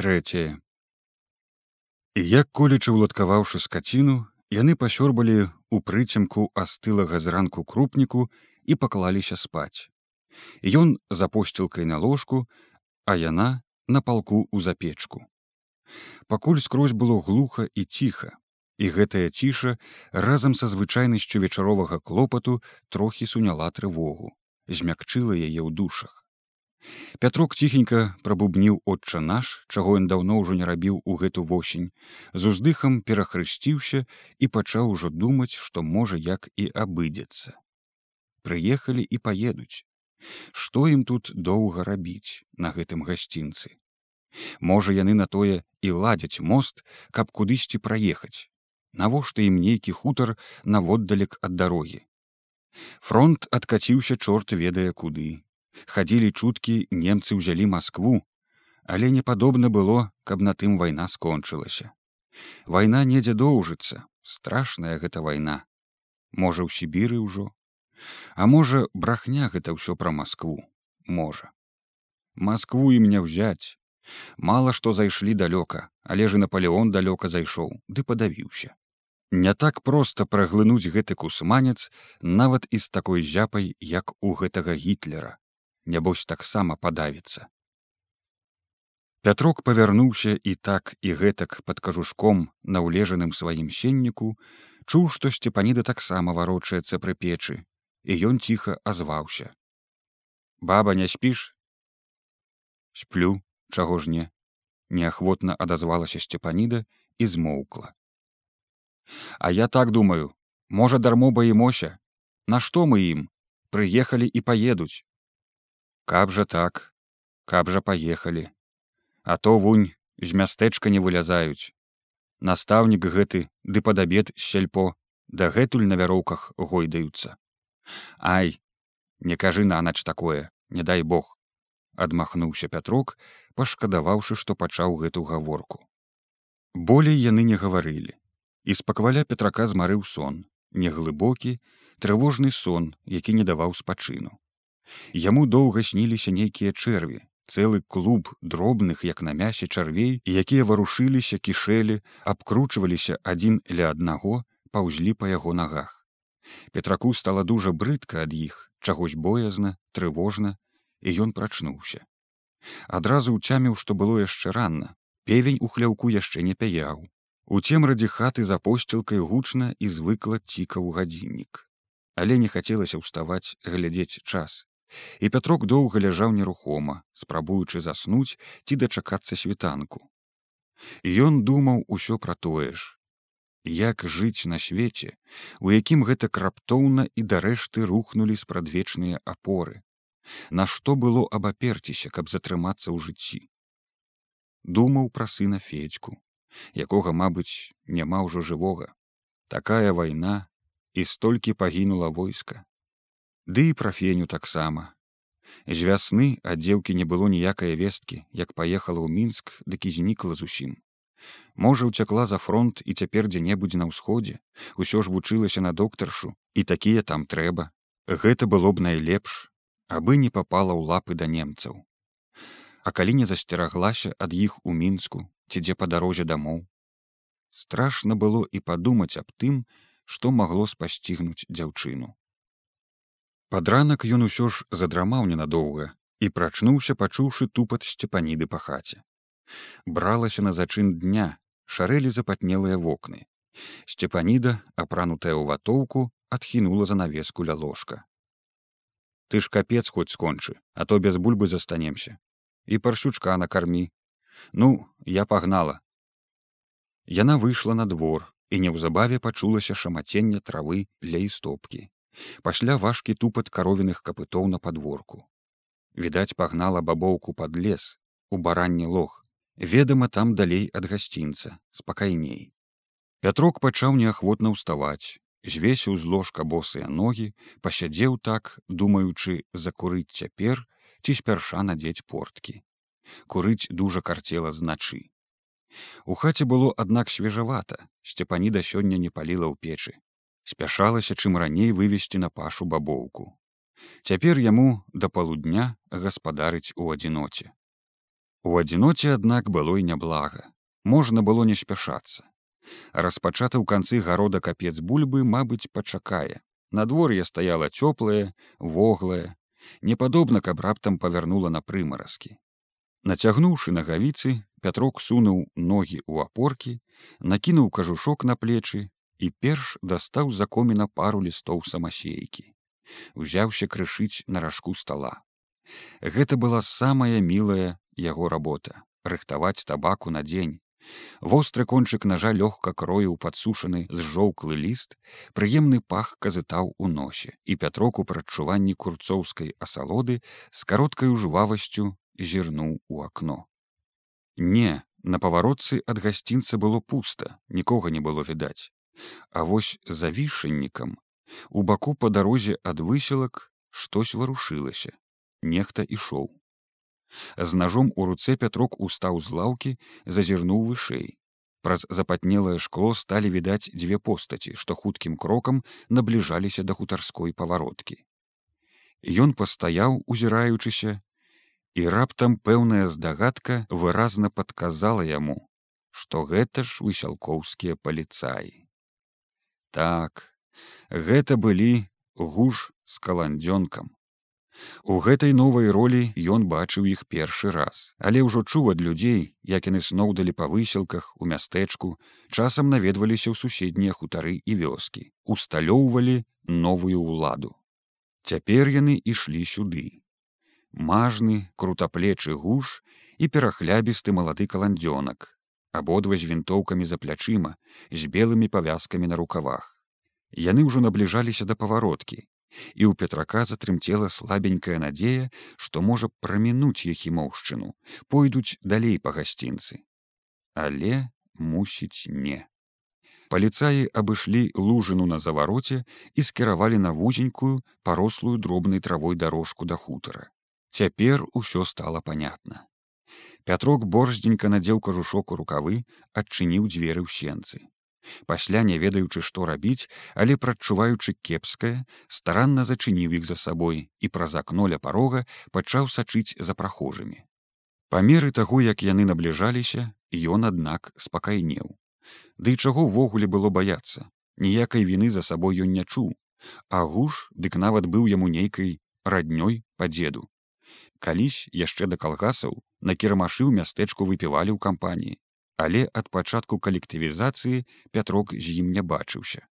трэцяе і як колечы ўладкаваўшы скаціну яны пасёрбалі ў прыцемку астылага зранку крупніку і паклаліся спаць. Ён за посцілкай на ложку а яна на палку ў запечку. Пакуль скрозь было глуха і ціха і гэтая ціша разам са звычайнасцю вечаровага клопату трохі суняла трывогу змякчыла яе ў душах Пятрок ціхенька прабубніў отча наш, чаго ён даўно ўжо не рабіў у гэту восень, з уздыхам перахрысціўся і пачаў ужо думаць, што можа як і абыдзецца. Прыехалі і паедуць. Што ім тут доўга рабіць на гэтым гасцінцы? Можа, яны на тое і ладзяць мост, каб кудысьці праехаць. Навошта ім нейкі хутар наводдалек ад дарогі. Фронт адкаціўся чорт ведае куды, хадзілі чуткі немцы ўзялі москву але не падобна было каб на тым вайна скончылася. Вайна недзе доўжыцца страшная гэта вайна. Можа ў сібіры ўжо. А можа брахня гэта ўсё пра москву можа. Москву ім не ўзяць. Мала што зайшлі далёка але ж наполеон далёка зайшоў ды падавіўся. Не так проста праглынуць гэты кусманец нават і з такой зяпай як у гэтага гітлера нябось таксама падавіцца. Пятрок павярнуўся і так і гэтак пад кажушком на ўлежаным сваім сенніку, чуў, што сцепаніда таксама варочаецца пры печы, і ён ціха азваўся. Баба не спіш? Сплю, чаго ж не, неахвотна адазвалася сцепаніда і змоўкла. А я так думаю, можа дармо баімося, Нашто мы ім прыехалі і паедуць каб жа так каб жа паехалі а то вунь з мястэчка не вылязаюць. Настаўнік гэты ды пад абед сельпо дагэтуль на вяроўках гойдаюцца. Ай не кажы нанач такое не дай бог адмахнуўся пятрок пашкадаваўшы што пачаў гэту гаворку. Болей яны не гаварылі. І спакваля петрака змарыў сон неглыбокі трывожны сон які не даваў спачыну Яму доўга сніліся нейкія чэрві, цэлы клуб дробных, як на мясе чарвей, якія варушыліся кішэлі, абкручваліся адзін ля аднаго, паўзлі па яго нагах. Петраку стала дужа брыдка ад іх, чагось боязна, трывожна, і ён прачнуўся. Адразу ўцяміў, што было яшчэ ранна. Певень у хляўку яшчэ не пяяў. У цемрадзе хаты за посцілкай гучна і звыкла цікаў гадзіннік. Але не хацелася ўставаць глядзець час і пятрок доўга ляжаў нерухома спрабуючы заснуць ці дачакацца світанку. Ён думаў усё пра тое ж. Як жыць на свеце у якім гэта краптоўна і дарэшты рухнулі спрадвечныя апоры. Нашто было абаперціся каб затрымацца ў жыцці? Думаў пра сына федьку якога мабыць няма ўжо жывога. Такая вайна і столькі пагінула войска Ды і пра феню таксама. З вясны ад дзеўкі не было ніякай весткі, як паехала ў мінск, дык і знікла зусім. Можа, уцякла за фронт і цяпер дзе-небудзь на ўсходзе, усё ж вучылася на доктаршу, і такія там трэба. Гэта было б найлепш, абы не папала ў лапы да немцаў. А калі не засцераглася ад іх у мінску ці дзе па дарозе дамоў. Страшна было і падумаць аб тым, што магло спасцігнуць дзяўчыну. Пад ранак ён усё ж задрамаў ненадоўга і прачнуўся, пачуўшы тупат сцепаніды па хаце. Бралася на зачын дня, шарэлі запатнелыя вокны. Сцепаніда, апранутая ў ватоўку, адхінула за навеску ля ложка. Ты ж капец хоць скончы, а то без бульбы застанемся. І паршучка накармі. Ну, я пагнала. Яна выйшла на двор і неўзабаве пачулася шамаценне травы ля істопкі пасля важкі тупат каровіных капытоў на падворку. Відаць пагнала бабоўку пад лес у баранні лог. Ведама там далей ад гасцінца спакайней. Пятрок пачаў неахвотна ўставаць звесіў з ложка босыя ногі пасядзеў так думаючы закурыць цяпер ці спярша надзець порткі. Курыць дужа карцела значы. У хаце было аднак свежавата сцепаніда сёння не паліла ў печы спяшалася чым раней вывесці на пашу бабоўку. Цяпер яму да палудня гаспадарыць у адзіноце. У адзіноце, аднак было і няблага. Можна было не спяшацца. Распачаты ў канцы гарода капец бульбы, мабыць, пачакае. Надвор'е стаяла цёплае, воглае, непадобна, каб раптам павярнула на прымаразкі. Нацягнуўшы нагавіцы, пятрок сунуў ногі ў апоркі, накінуў кажушок на плечы і перш дастаў за коміна пару лістоў самасейкі. Узяўся крышыць на ражку стола. Гэта была самая мілая яго работа рыхтаваць табаку на дзень. Востры кончык нажа лёгка кроіў падсушаны зжоўклы ліст, прыемны пах казытаў у носе і пятроку прадчуванні курцоўскай асалоды з кароткай жвавасцю зірнуў у акно. Не, на паваротцы ад гасцінца было пуста, нікога не было відаць. А вось за вішаннікам у баку па дарозе ад выселак штось варушылася. Нехта ішоў. З ножом у руцэ пятрок устаў з лаўкі, зазірнуў вышэй. Праз запатнелае шкло сталі відаць дзве постаці, што хуткім крокам набліжаліся да хутарской павароткі. Ён пастаяў, узіраючыся, і раптам пэўная здагадка выразна падказала яму, што гэта ж высялкоўскія паліцаі. Так, гэта былі гуш з каландзёнкам. У гэтай новай ролі ён бачыў іх першы раз, але ўжо чуў ад людзей, як яны сноўдалі па выселках у мястэчку, часам наведваліся ў суседнія хутары і вёскі, усталёўвалі новую ўладу. Цяпер яны ішлі сюды. Мажны, крутаплечы гуш і перахлябісты малады каландзёнак, абодва з вінтоўкамі за плячыма, з белымі павязкамі на рукавах. Яны ўжо набліжаліся да павароткі, і ў петрака затрымцела слабенькая надзея, што можа прамінуць ехімоўшчыну, пойдуць далей па гасцінцы. Але мусіць не. Паліцаі абышлі лужыну на завароце і скіравалі на вузенькую парослую дробнай травой дарожку да хутара. Цяпер усё стала панятна. Пятрок борздзенька надзеў кажушок у рукавы, адчыніў дзверы ў сенцы. Пасля не ведаючы што рабіць але прадчуваючы кепскае старанна зачыніў іх за сабой і праз акно ля парога пачаў сачыць за прахожымі. Па меры таго як яны набліжаліся ён аднак спакайнеў. Ды чаго ўвогуле было баяцца? Ніякай віны за сабой ён не чуў. А гуш дык нават быў яму нейкай раднёй па дзеду. Калісь яшчэ да калгасаў на кірмашы ў мястэчку выпівалі ў кампаніі. Але ад пачатку калектывізацыі пятрок з ім не бачыўся.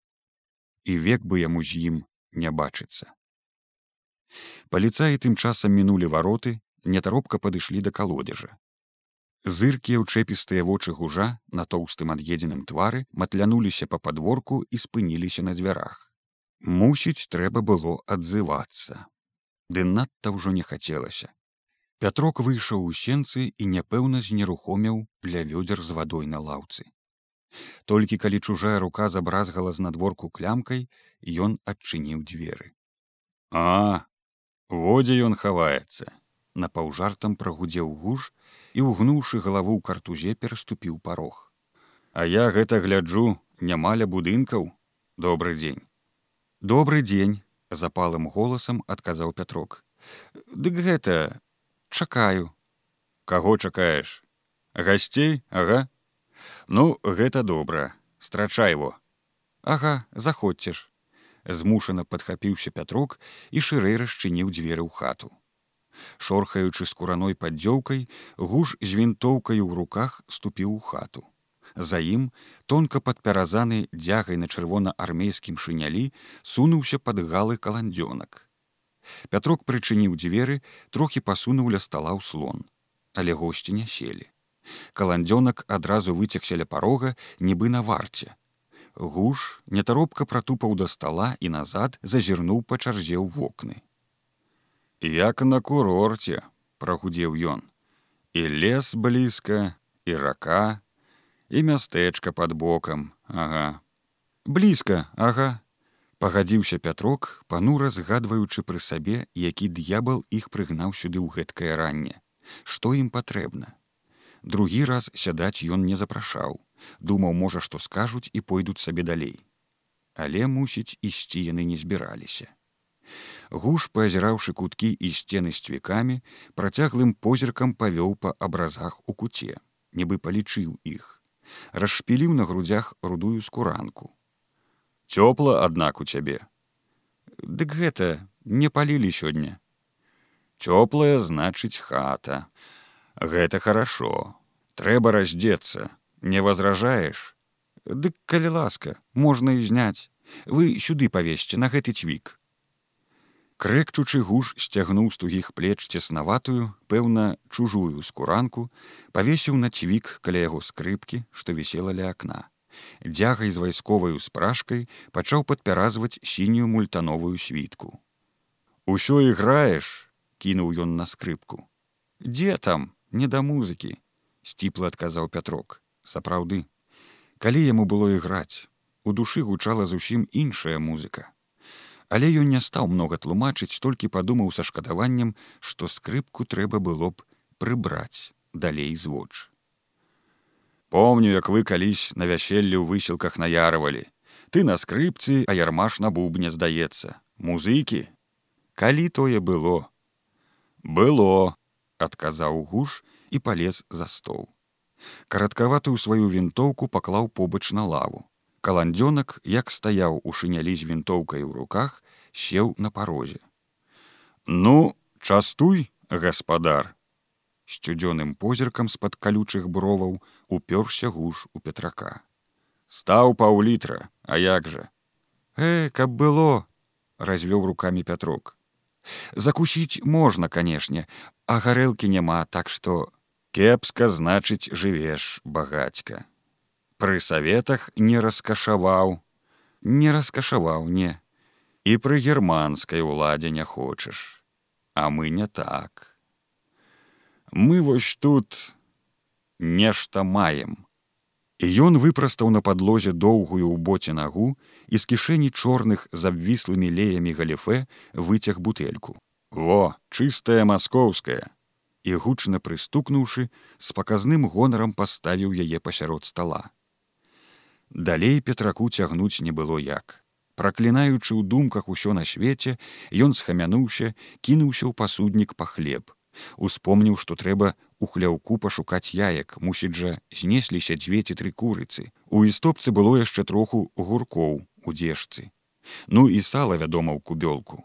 І век бы яму з ім не бачыцца. Паліцаі тым часам мінулі вароты нетаропка падышлі да калодзежа. Зыркія ўчэпістыя вочы гужа на тоўстым ад'едзеным твары матлянуліся па падворку і спыніліся на дзвярах. Мусіць трэба было адзывацца. Ды надта ўжо не хацелася Пятрок выйшаў у сенцы і няпэўна знерухомеў ля вёдзер з вадой на лаўцы. Толькі калі чужая рука забразгала з надворку клямкай, ён адчыніў дзверы. А водзе ён хаваецца. На паўжартам прагудзеў гуш і угнуўшы галаву ў картузе пераступіў парог. А я гэта гляджу нямаля будынкаў добрый дзень. Добры дзень запалым голасам адказаў пятрок. Дык гэта чакаю. Каго чакаеш? Гасцей? Ага. Ну гэта добра. Страчай его ага заходзьце ж. Змушана падхапіўся пятрок і шырэй расчыніў дзверы ў хату. Шорхаючы скураной паддзёўкай гуш з вінтоўкаю ў руках ступіў у хату. За ім тонка падпяразаны дзягай на чырвона-армейскім шынялі сунуўся пад галы каландзёнак Пятрок прычыніў дзверы, трохі пасунуў ля стала ў слон, але госці не селі. Каландзёнак адразу выцягся ля парога, нібы на варце. Гуш нетаропка пратупаў да стала і назад зазірнуў па чарзе ў вокны. Як на курорце, прагудзеў ён. І лес блізка, і рака, і мястэчка пад бокам, ага. Блізка, ага, пагадзіўся пятрок панура згадваючы пры сабе які д'ябал іх прыгнаў сюды ў гэткае ранне. Што ім патрэбна? Другі раз сядаць ён не запрашаў. Думаў можа што скажуць і пойдуць сабе далей. Але мусіць ісці яны не збіраліся. Гуш, паазіраўшы куткі і сцены з цвікамі, працяглым позіркам павёў па абразах у куце, нібы палічыў іх, расшпіліў на грудзях рудую скуранку. Цёпла, аднак у цябе. Дык гэта не палілі сёння. Цёплая значыць хата. Гэта хорошо. Трэба раздзецца, не возражаеш. Дык калі ласка, можна і зняць. Вы сюды павесце на гэты цвік крэкчучы гуш сцягнуў з тугіх плеч цеснаватую пэўна чужую скуранку павесіў на цвік каля яго скрыпкі што вісела ля акна дзягай з вайсковаю спражкай пачаў падпяразваць сінюю мультановую світку. Усё іграеш кінуў ён на скрыпку. Дзе там? Не да музыкі сціпла адказаў пятрок. Сапраўды. Калі яму было іграць у душы гучала зусім іншая музыка. Але ён не стаў многа тлумачыць толькі падумаў са шкадаваннем што скрыпку трэба было б прыбраць далей звоч помню як вы калісь на вяселле ў высілках наярвалі ты на скрыпцы а ярмаш на бубне здаецца. Музыкі? Калі тое было? Было адказаў гуш і палез за стол. Караткаватую сваю вінтоўку паклаў побач на лаву. Каландзёнак як стаяў у шынялі з вінтоўкай у руках сеў на парозе. Ну частуй гаспадар! Сцюдзёным позіркам з-пад калючых броваў уперся гуш у петрака. Стаў паўлітра а як жа э каб было развёў руками пятрок закусіць можна канешне а гарэлкі няма так што кепска значыць жывеш багацька пры саветах не раскашаваў не раскашаваў не. І пры германскай уладзе не хочаш. А мы не так мы вось тут нешта маем ён выпрастаў на падлозе доўгую ў боце нагу і з кішэні чорных з абвіслымі леямі галіфе выцяг бутэльку во чыстая маскоўская і гучна прыстукнуўшы з паказным гонарам паставіў яе пасярод стола Далей петраку цягнуць не было як. Праклінаючы ў думках усё на свеце, ён схамянуўся, кінуўся ў пасуднік па хлеб. Успомніў, што трэба у хляўку пашукаць яек, мусіць жа знесліся дзве ці тры курыцы. У істопцы было яшчэ троху гуркоў у дзежцы. Ну і сала вядома ў кубёлку.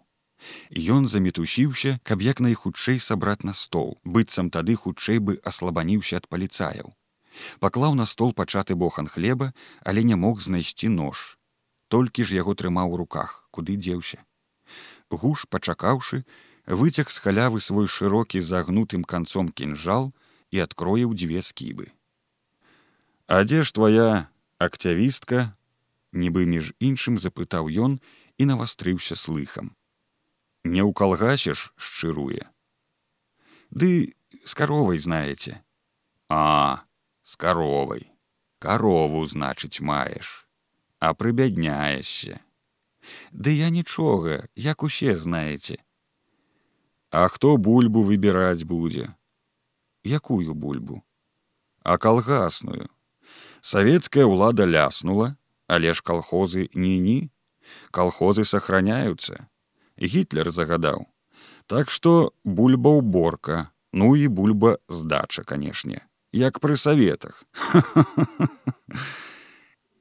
Ён замітусіўся, каб як найхутчэй сабраць на стол, быццам тады хутчэй бы аслабаніўся ад паліцаяў паклаў на стол пачаты бохан хлеба, але не мог знайсці нож. Толькі ж яго трымаў у руках, куды дзеўся. Гуш, пачакаўшы, выцяг з халявы свой шырокі загнутым канцом кінжал і адкроіў дзве скібы. А дзе ж твоя акцявістка, нібы між іншым запытаў ён і навастрыўся слыхам. Не ў калгасеш шчыруе. Ды з каровай знаеце. А, з каровай карову значыць маеш а прыбядняешся ды я нічога як усе знаеце а хто бульбу выбіраць будзе? Якую бульбу? А калгасную савецкая ўлада ляснула але ж калхозы ні-ні. Калхозы сохраняюцца гітлер загадаў. Так што бульба ўборка ну і бульба здача канешне як пры саветах.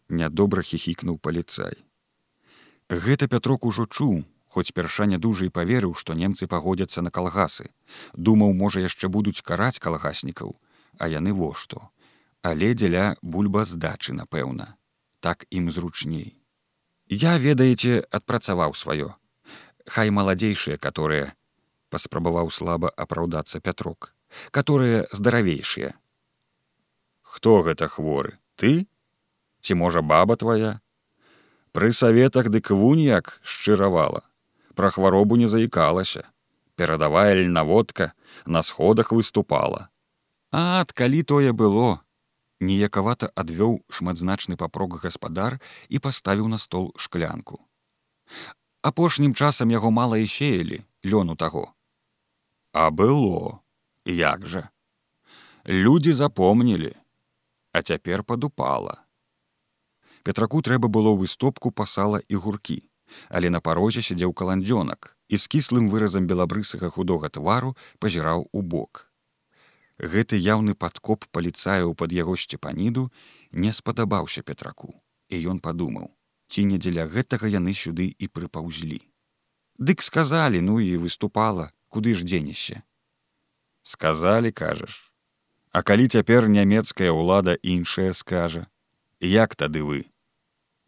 Нядобра хіхікнуў паліцай. Гэта пятрок ужо чуў хоць перша не дужа і паверыў што немцы пагодзяцца на калгасы. Думаў можа яшчэ будуць караць калгаснікаў. А яны во што. Але дзеля бульба здачы напэўна. Так ім зручней. Я ведаеце адпрацаваў сваё. Хай маладзейшыя которые паспрабаваў слаба апраўдацца пятрок которые здаравейшыя. Хто гэта хворы? Ты? Ці можа баба твоя пры саветах дык вуньяк шчыравала пра хваробу не заікалася перадавая льнаводка на сходах выступала. Ад калі тое было. Неякавата адвёў шматзначны папрог гаспадар і паставіў на стол шклянку. Апошнім часам яго мала і сеялі лёну таго. А было. Як жа людзі запомнілі а цяпер падупала. Петраку трэба было выстопку пасала і гуркі, але на парозе сядзеў каландзёнак і з кіслым выразам белабрысага худога твару пазіраў у бок. Гэты яўны падкоп паліцаяў пад яго сцепаніду не спадабаўся петраку, і ён падумаў, ці не дзеля гэтага яны сюды і прыпаўзлі. Дык сказалі, ну і выступала, куды ж дзенешся. Сказалі, кажаш. А калі цяпер нямецкая ўлада іншая скажа, як тады вы?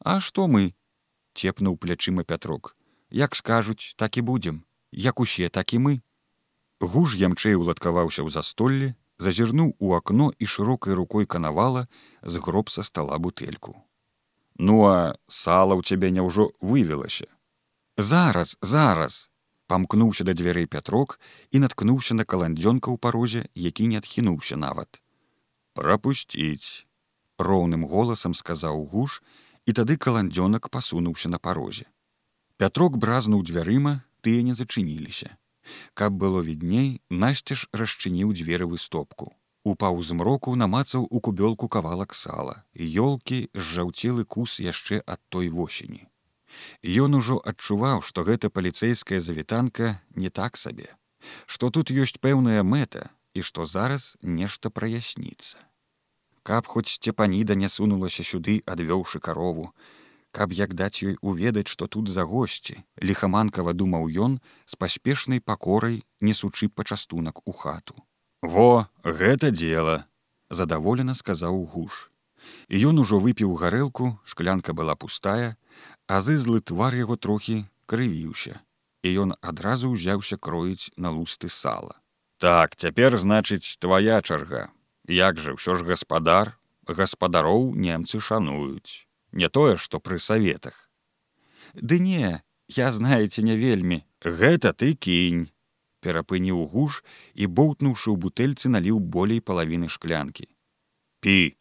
А што мы? Цепнуў плячыма пятрок. Як скажуць так і будзем. Як усе так і мы гуж ямчэй уладкаваўся ў застолле зазірнуў у акно і шырокай рукой канавала з гроб са стала бутэльку. Ну а сала ў цябе няўжо вывелася? Зараз зараз памкнуўся да дзвярэй пятрок і наткнуўся на каландзёнка ў парозе які не адхінуўся нават. Прапусціць роўным голасам сказаў гуш і тады каландзёнак пасунуўся на парозе Пятрок бразнуў дзвярыма, тыя не зачыніліся. Каб было відней, насцеж расчыніў дзверывы стопку. Упаў змроку намацаў у кубёлку кавалак сала. Ёлкі зжаўцелы кус яшчэ ад той восені. Ён ужо адчуваў, што гэта паліцэйская завітанка не так сабе, што тут ёсць пэўная мэта і што зараз нешта праясніцца. Каб хоць сцепаніда не сунулася сюды, адвёўшы карову, каб як даць ёй уведаць, што тут за госці, лихаманкава думаў ён з паспешнай пакорай, несучы пачастунак у хату. Во, гэта дело, задаволена сказаў гуш. І ён ужо выпіў гарэлку, шклянка была пустая, а зызлы твар яго трохі крывіўся, і ён адразу ўзяўся кроіць на лусты сала. Так, цяпер значыць твоя чарга. Як жа ўсё ж гаспадар, гаспадароў немцы шануюць. Не тое што пры саветах ды не я знаеце не вельмі. Гэта ты кінь перапыніў гуш і боўтнуўшы ў бутэльцы наліў болей палавіны шклянкі. Пі.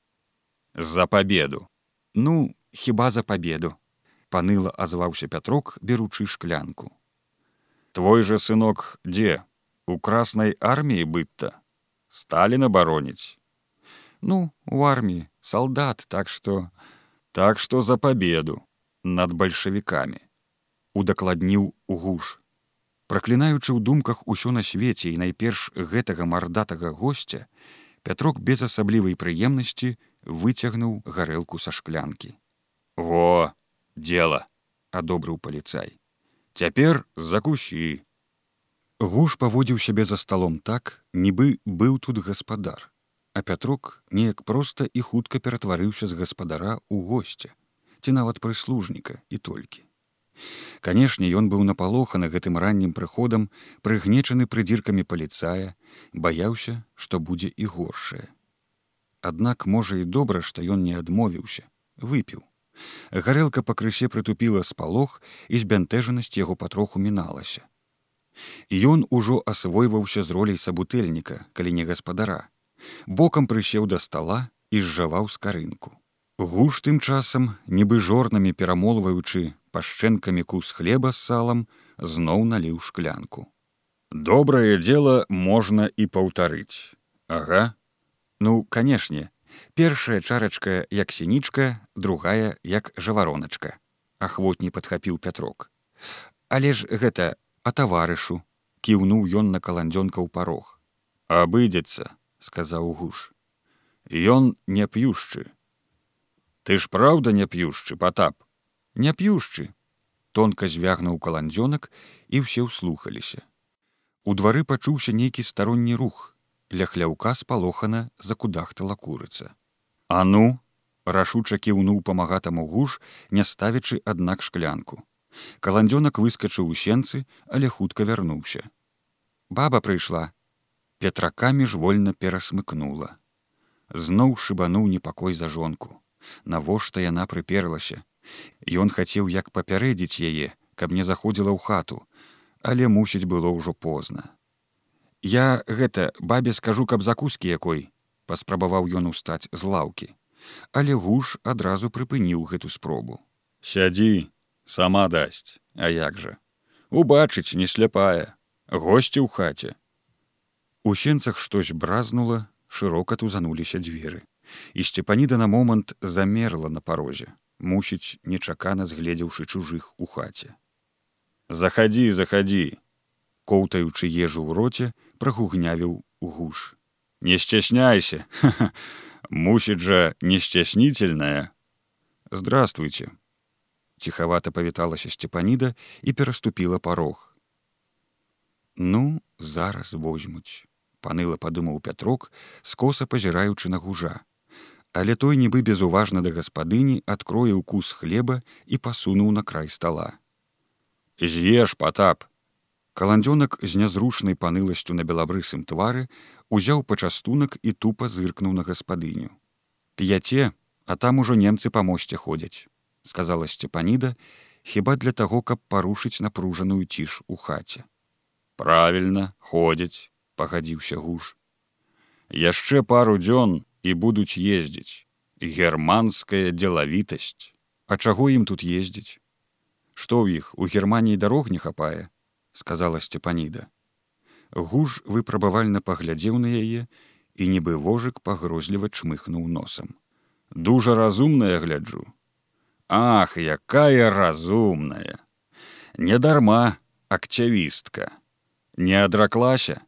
За победу ну хіба за победу паныла азваўся пятрок беручы шклянку. Твой же сынок дзе? У краснай арміі быт-то сталін абароніць ну у арміі салдат так што Так што за победу над бальшавікамі удакладніў угуш. Праклінаючы ў думках усё на свеце і найперш гэтага мардатага госця, Пятрок без асаблівай прыемнасці выцягнуў гарэлку са шклянкі. Во, дело, адобрыў паліцай. Цяпер закусі. Гуш паводзіў сябе за сталом так, нібы быў тут гаспадар а пятрок неяк проста і хутка ператварыўся з гаспадара ў госця ці нават прыслужніка і толькі канешне ён быў напалоханы гэтым раннім прыходам прыгнечаны прыдзіркамі паліцая баяўся што будзе і горшае аднак можа і добра што ён не адмовіўся выпіў гарэлка пакрысе прытупіла спалох і збянтэжанасць яго патроху міналася Ён ужо асвойваўся з роляй сабутэльніка калі не гаспадара бокам прысеў да стола і зжаваў скарынку. Гуш тым часам, нібы жорнамі перамолваючы пашчэнкамі кус хлеба з салам, зноў наліў шклянку. Добрае дело можна і паўтарыць. Ага. Ну, канешне, першая чарачка як сінічка, другая як жавароначка. Ахвотней падхапіў пятрок. Але ж гэта а таварышу, кіўнуў ён на каландзёнка ў парог. Абыдзецца, сказаў гуш. Ён не п'юшчы ты ж праўда не п'юшчы потап не п'юшчы тонка звягнуў каландзёнак і ўсе ўслухаліся. У двары пачуўся нейкі старонні рух. Ля хляўка спалохана закудахтала курыца. А ну рашуча кіўнуў памагатаму гуш не ставячы аднак шклянку каландзёнак выскачыў у сенцы але хутка вярнуўся баба прыйшла петрака міжвольна перасмыкнула. Зноў шыбануў непакой за жонку. Навошта яна прыперлася. Ён хацеў як папярэдзіць яе, каб не заходзіла ў хату, але мусіць было ўжо позна. Я гэта бабе скажу, каб закускі якой, паспрабаваў ён устаць з лаўкі. Але гуш адразу прыпыніў гэту спробу. Сядзі, сама дасць, а як жа. Убачыць не сляпая, госці ў хаце, У сенцах штось бразнула, шырока тузануліся дзверы. І сцепаніда на момант замерла на парозе, мусіць, нечакана згледзеўшы чужых у хаце. Захадзі, захадзі. Коўтаючы ежу ў роце, прагугнявіў гуш. Не сцясняйся, мусіць жа несцяснительная. Здравствуйте. Ціхавата павіталася Сцепаніда і пераступіла парог. Ну, зараз возьмуць, паныла падумаў пятрок, скоса пазіраючы на гужа. Але той нібы безуважна да гаспадыні адкрое укус хлеба і пасунуў на край стола. З'еш патап. Каландзёнак з нязручнай паныласцю на белабрысым твары узяў пачастунак і тупа зыркнуў на гаспадыню. П'яце, а там ужо немцы па мосце ходзяць, сказала Сцепаніда, хіба для таго, каб парушыць напружаную ціш у хаце. Правільна ходзяць, пагадзіўся гуш. Яшчэ пару дзён і будуць ездзіць. Германская дзелавітасць. А чаго ім тут ездзіць? Што ў іх у Геррманіі дарог не хапае, сказала Сцепаніда. Гуж выпрабавальна паглядзеў на яе і нібы вожык пагрозліва чмыхнуў носам. Дужа разумная гляджу. Ах, якая разумная! Недарма акцявістка. Не адраклася,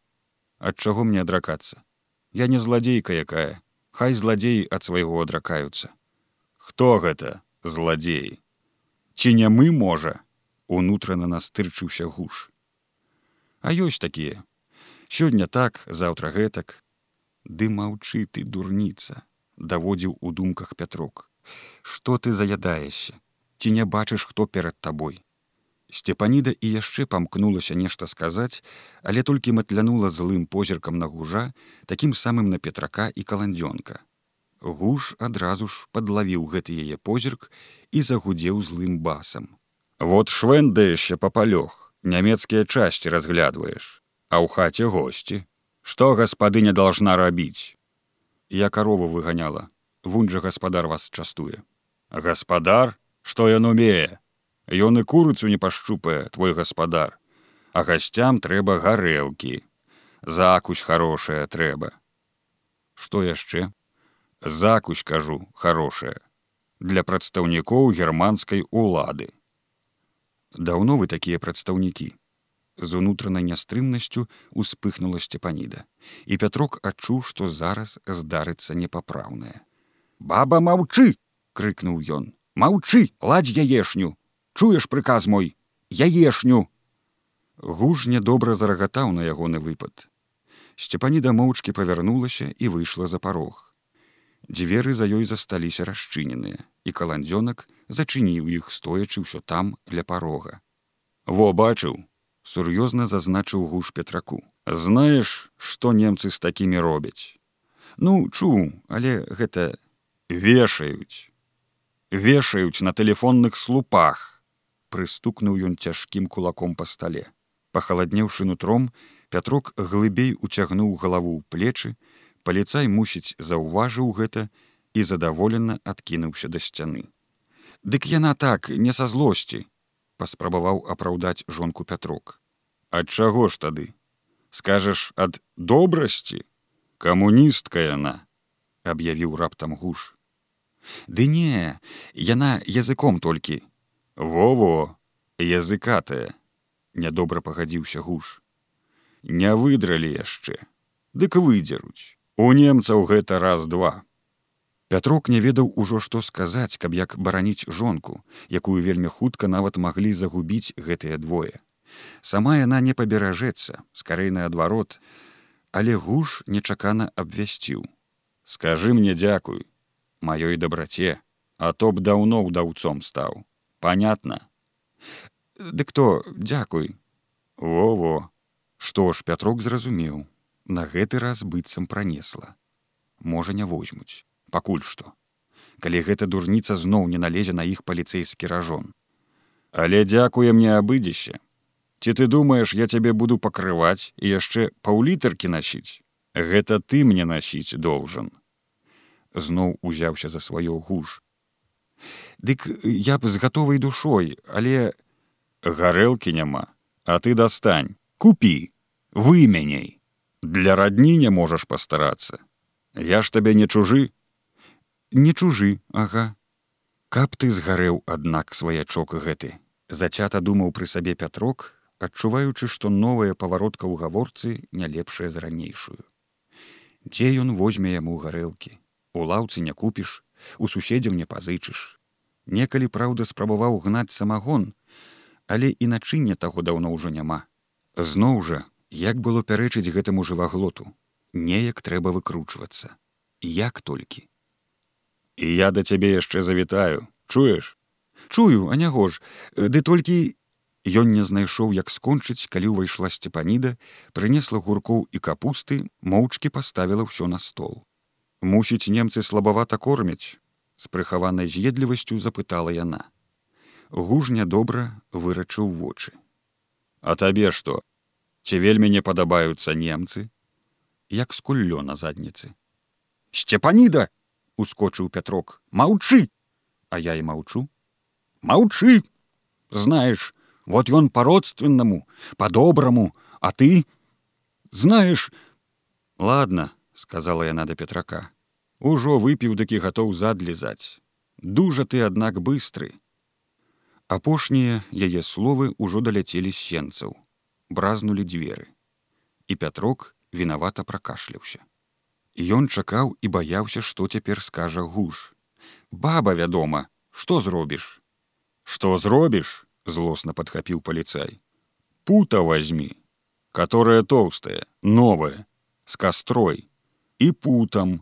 ад чаго мне адракацца. Я не зладзейка якая, Хай зладзеі ад свайго адракаюцца. Хто гэта зладзеі? Ці не мы можа, унутрана настырчыўся гуш. А ёсць такія. Сёння так, заўтра гэтак. Ды маўчы ты дурніца, даводзіў у думках пятрок. Што ты заядаешся? Ці не бачыш, хто перад табой? Сцепаніда і яшчэ памкнулася нешта сказаць, але толькі матлянула злым позіркам на гужа, такім самым на петрака і каландзёнка. Гуш адразу ж падлавіў гэты яе позірк і загудзеў злым басам. Вот швэндаешся папалёг, нямецкія часці разглядваеш, а ў хаце госці. Што гаспадыня должна рабіць? Я карову выганяла, Вунь жа гаспадар вас частуе. Гаспадар, што ён умее? Ён і курыцу не пашчупае твой гаспадар, а гасцям трэба гарэлкі. Закусь хорошая трэба. Што яшчэ? Закусь кажу хорошая для прадстаўнікоў германскай улады. Даўно вы такія прадстаўнікі. З унутранай нястрымнасцю успыхнула сцепаніда, і Пятрок адчуў, што зараз здарыцца непапраўнае. Баба маўчы! — крыкнуў ён. Маўчы, ладзь яешню, чуеш прыказ мой? Яешню! Гуж нядобра зарагатаў на ягоны выпад. Сцепаніда моўчкі павярнулася і выйшла за парог. Дзверы за ёй засталіся расчыненыя і каландзёнак зачыніў іх стоячы ўсё там ля парога. Во бачыў сур'ёзна зазначыў гуш петраку. Знаеш што немцы з такімі робяць? Ну чу але гэта вешаюць вешаюць на тэлефонных слупах прыстукнуў ён цяжкім кулаком па стале. Пахаладнеўшы нутром, Пятрок глыбей уцягнуў галаву ў плечы, паліцай мусіць заўважыў гэта і задаволена адкінуўся да сцяны. Дык яна так не са злосці, паспрабаваў апраўдаць жонку Пятрок. Ад чаго ж тады? Скажаш ад добрасці, камуністка яна, аб'явіў раптам гуш. Ды не, яна языком толькі, Во-во, языкатая, нядобра пагадзіўся гуш. Не выдралі яшчэ, Дык выдзеруць. У немцаў гэта раз-два. Пятрок не ведаў ужо што сказаць, каб як бараніць жонку, якую вельмі хутка нават маглі загубіць гэтыя двое. Сама яна не паберажэцца, скарэй наадварот, але гуш нечакана абвясціў. Скажы мне дзякуй, маёй дабраце, а то б даўно ўдаўцом стаў понятно? Дык кто? Дзякуй во во што ж пятрок зразумеў. На гэты раз быццам пранесла можа не возьмуць. Пакуль што. Калі гэта дурніца зноў не налезе на іх паліцэйскі ражон. Але дзякуе мне абыдзеся ці ты думаеш я цябе буду пакрываць і яшчэ паўлітаркі насіць? Гэта ты мне насіць должен зноў узяўся за сваё гуш Дык я б з гатовай душой, але гарэлкі няма, А ты дастань, купі, вымяняй. Для радні не можаш пастарацца. Я ж табе не чужы, не чужы, ага. Каб ты згарэў, аднак сваячок гэты, Зацята думаў пры сабе пятрок, адчуваючы, што новая паваротка ў гаворцы не лепшая за ранейшую. Дзе ён возьме яму гарэлкі, У лаўцы не купіш, у суседзяў не пазычыш. Некалі праўда спрабаваў гнаць самагон, але і начыння таго даўно ўжо няма. Зноў жа, як было пярэчыць гэтаму жываглоту, неяк трэба выкручвацца, як толькі. І я да цябе яшчэ завітаю, чуеш, чую а няго ж ды толькі ён не знайшоў як скончыць калі ўвайшла сцепаніда прынесла гуркоў і капусты моўчкі паставіла ўсё на стол мусіць немцы слабавата кормяць з прыхаванай з'едлівасцю запытала яна. Гуж нядобра вырачыў вочы а табе што ці вельмі не падабаюцца немцы? Як скуллё на задніцы сцепаніда ускочыў пятрок. Маўчы а я і маўчу. Маўчы, знаешь, вот ён по-родственнаму, по-добраму, а ты? Знаешь, ладно, сказала яна да петрака. Ужо выпіў такі гатоў задлізаць. Дужа ты, аднак быстры. Апошнія яе словы ўжо даляцелі з сенцаў, бразнулі дзверы. І пятрок вінавата пракашляўся. Ён чакаў і баяўся, што цяпер скажа гуш. Баба, вядома, што зробіш? что зробіш злостно подхапіў паліцай пута возьми которая толстая новая с кострой и путам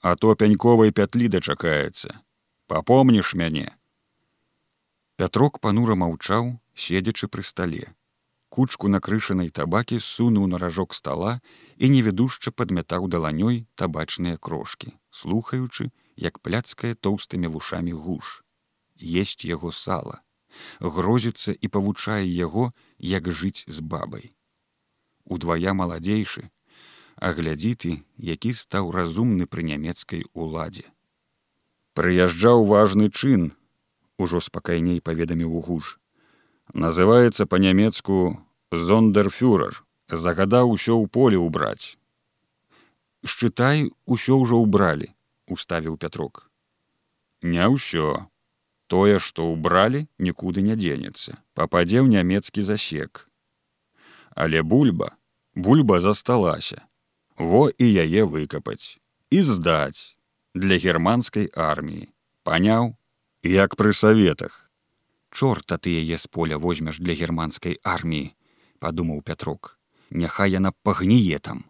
а то пяньковай пятлі дачакаецца. Попомніш мяне. Пятрок панура маўчаў седзячы пры стале. Кучку накрышанай табакі сунуў на ражок стола і невідушча падмятаў даланёй табачныя крошки слухаючы як пляцкая тоўстымі вушамі гуш. Есть яго сала, грозіцца і павучае яго, як жыць з бабай. Удвая маладзейшы, а глядзі ты, які стаў разумны пры нямецкай уладзе. Прыязджаў важны чын, ужо спакайней паведаміў гуж. Называецца па-нямецку зондерфюрер, загадаў усё ў поле ўбраць. Шчытай, усё ўжо ўбралі, уставіў пятрок. Не ўсё, тое што ўбралі нікуды не дзенецца пападзе ў нямецкі засек але бульба бульба засталася во і яе выкапаць і здаць для германскай арміі паняў як пры саветах чорта ты яе з поля возьмеш для германскай арміі падумаў пятрок няхай яна пагніе там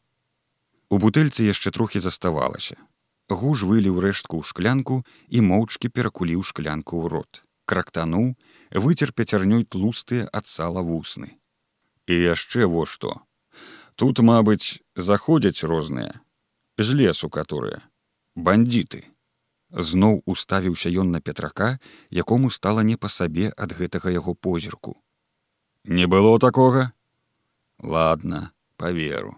у бутэльцы яшчэ трохі заставалася Гуж выліў рэштку ў шклянку і моўчкі перакуліў шклянку ў рот. Крактануў, выцер пяцярнёй тлустыя ад сала вусны. І яшчэ во што. Тут, мабыць, заходзяць розныя, з лесу которые, бандіты. Зноў уставіўся ён на петрака, якому стала не па сабе ад гэтага яго позірку. Не было такога? Ладно, поверу.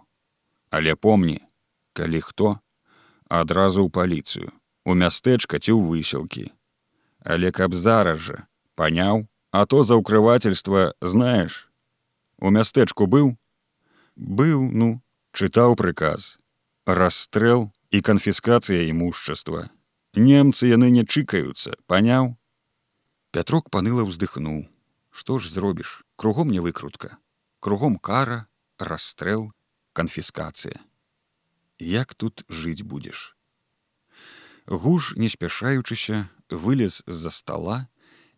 Але помні, калі хто, адразу ў паліцыю у мястэчка ці ў высілкі але каб зараз жа паняў а то за ўкрывательства знаеш у мястэчку быў быў ну чытаў прыказ расстрэл і канфіскацыя імущества. Немцы яны не чыкаюцца паняў? Пятрок паныла ўздыхнуў. Што ж зробіш? Кругом не выкрутка кругом кара расстрэл канфіскацыя. Як тут жыць будзеш. Гуж, не спяшаючыся, вылез з-за стола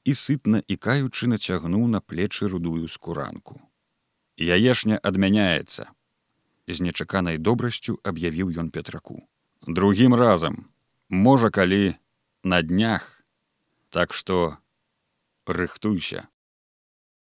і сытна і каючы нацягнуў на плечы рудую скуранку. Яешня адмяняецца. З нечаканай добрасцю аб'явіў ён петраку. Другім разам, можа, калі на днях, так што рыхтуйся.